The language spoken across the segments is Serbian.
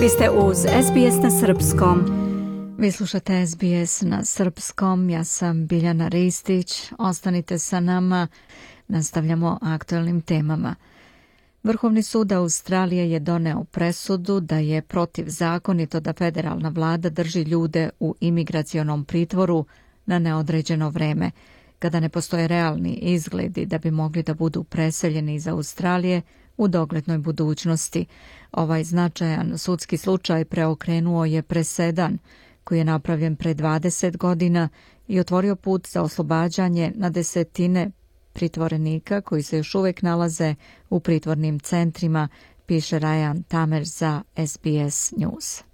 Vi ste uz SBS na Srpskom. Vi slušate SBS na Srpskom. Ja sam Biljana Ristić. Ostanite sa nama. Nastavljamo aktualnim temama. Vrhovni sud Australije je doneo presudu da je protivzakonito da federalna vlada drži ljude u imigracionom pritvoru na neodređeno vreme, kada ne postoje realni izgledi da bi mogli da budu preseljeni iz Australije u doglednoj budućnosti. Ovaj značajan sudski slučaj preokrenuo je presedan koji je napravljen pre 20 godina i otvorio put za oslobađanje na desetine pritvorenika koji se još uvek nalaze u pritvornim centrima, piše Ryan Tamer za SBS News.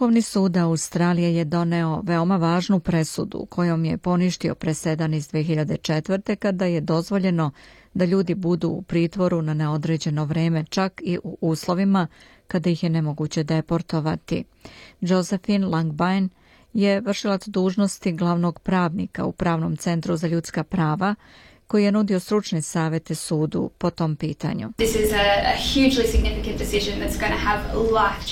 Vrhovni sud Australije je doneo veoma važnu presudu kojom je poništio presedan iz 2004. kada je dozvoljeno da ljudi budu u pritvoru na neodređeno vreme čak i u uslovima kada ih je nemoguće deportovati. Josephine Langbine je vršilac dužnosti glavnog pravnika u Pravnom centru za ljudska prava koji je nudio stručne savete sudu po tom pitanju.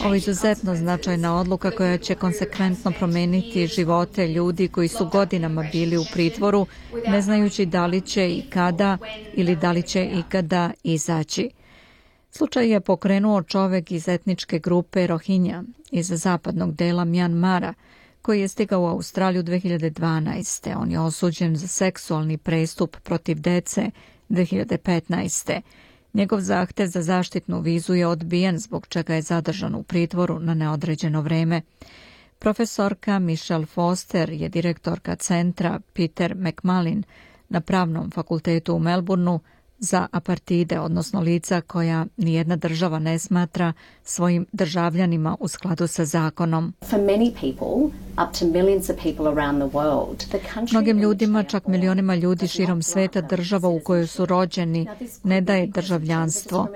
Ovo je izuzetno značajna odluka koja će konsekventno promeniti živote ljudi koji su godinama bili u pritvoru, ne znajući da li će i kada ili da li će ikada izaći. Slučaj je pokrenuo čovek iz etničke grupe Rohinja iz zapadnog dela Mjanmara, koji je stigao u Australiju 2012. On je osuđen za seksualni prestup protiv dece 2015. Njegov zahtev za zaštitnu vizu je odbijen zbog čega je zadržan u pritvoru na neodređeno vreme. Profesorka Michelle Foster je direktorka centra Peter McMallin na Pravnom fakultetu u Melbourneu za apartide, odnosno lica koja nijedna država ne smatra svojim državljanima u skladu sa zakonom. Mnogim ljudima, čak milionima ljudi širom sveta, država u kojoj su rođeni ne daje državljanstvo,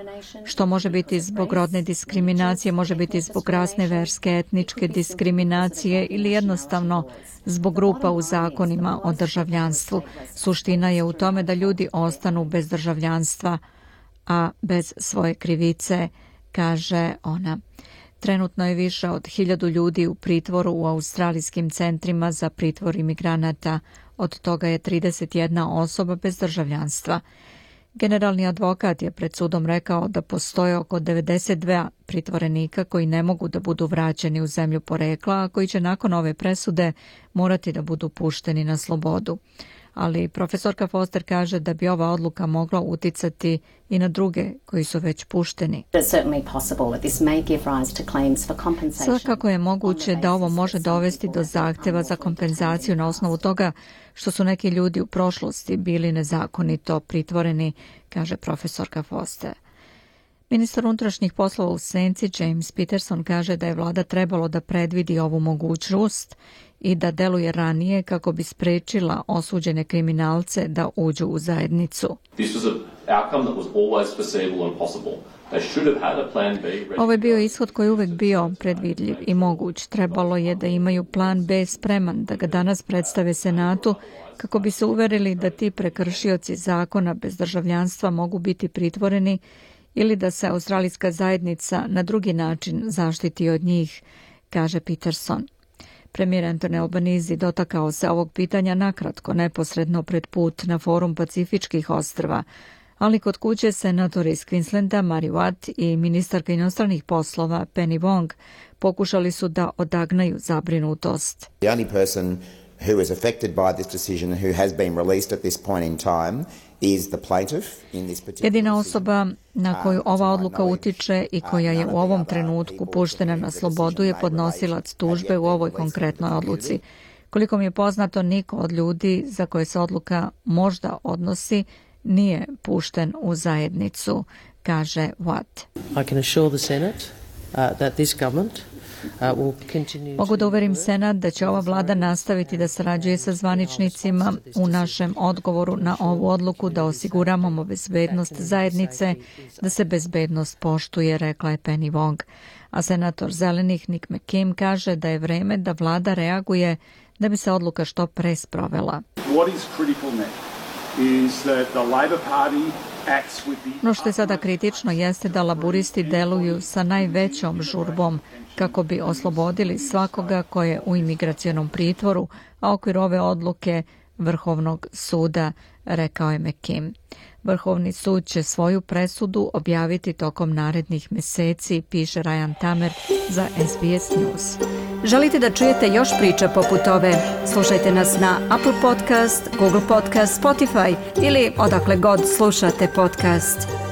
što može biti zbog rodne diskriminacije, može biti zbog rasne, verske, etničke diskriminacije ili jednostavno zbog grupa u zakonima o državljanstvu. Suština je u tome da ljudi ostanu bez državljanstva, a bez svoje krivice, kaže ona. Trenutno je više od hiljadu ljudi u pritvoru u australijskim centrima za pritvor imigranata, od toga je 31 osoba bez državljanstva. Generalni advokat je pred sudom rekao da postoje oko 92 pritvorenika koji ne mogu da budu vraćeni u zemlju porekla, a koji će nakon ove presude morati da budu pušteni na slobodu ali profesorka Foster kaže da bi ova odluka mogla uticati i na druge koji su već pušteni. Svakako je moguće da ovo može dovesti do zahteva za kompenzaciju na osnovu toga što su neki ljudi u prošlosti bili nezakonito pritvoreni, kaže profesorka Foster. Ministar unutrašnjih poslova u Senci James Peterson kaže da je vlada trebalo da predvidi ovu mogućnost i da deluje ranije kako bi sprečila osuđene kriminalce da uđu u zajednicu. Ovo je bio ishod koji je uvek bio predvidljiv i moguć. Trebalo je da imaju plan B spreman, da ga danas predstave Senatu kako bi se uverili da ti prekršioci zakona bez državljanstva mogu biti pritvoreni ili da se australijska zajednica na drugi način zaštiti od njih, kaže Peterson. Premijer Anthony Albanese dotakao se ovog pitanja nakratko, neposredno pred put na forum Pacifičkih ostrva, ali kod kuće senator iz Queenslanda Mary Watt i ministarka inostranih poslova Penny Wong pokušali su da odagnaju zabrinutost. The only person who is affected by this decision who has been released at this point in time Jedina osoba na koju ova odluka utiče i koja je u ovom trenutku puštena na slobodu je podnosilac tužbe u ovoj konkretnoj odluci. Koliko mi je poznato, niko od ljudi za koje se odluka možda odnosi nije pušten u zajednicu, kaže Watt. I can assure the Senate uh, that this government Uh, Mogu da uverim Senat da će ova vlada nastaviti da sarađuje sa zvaničnicima u našem odgovoru na ovu odluku da osiguramo bezbednost zajednice, da se bezbednost poštuje, rekla je Penny Wong. a senator zelenih Nick McKim kaže da je vreme da vlada reaguje da bi se odluka što pre sprovela. No što je sada kritično jeste da laburisti deluju sa najvećom žurbom kako bi oslobodili svakoga ko je u imigracijonom pritvoru, a okvir ove odluke Vrhovnog suda, rekao je McKim. Vrhovni sud će svoju presudu objaviti tokom narednih meseci, piše Ryan Tamer za SBS News. Želite da čujete još priča poput ove? Slušajte nas na Apple Podcast, Google Podcast, Spotify ili odakle god slušate podcast.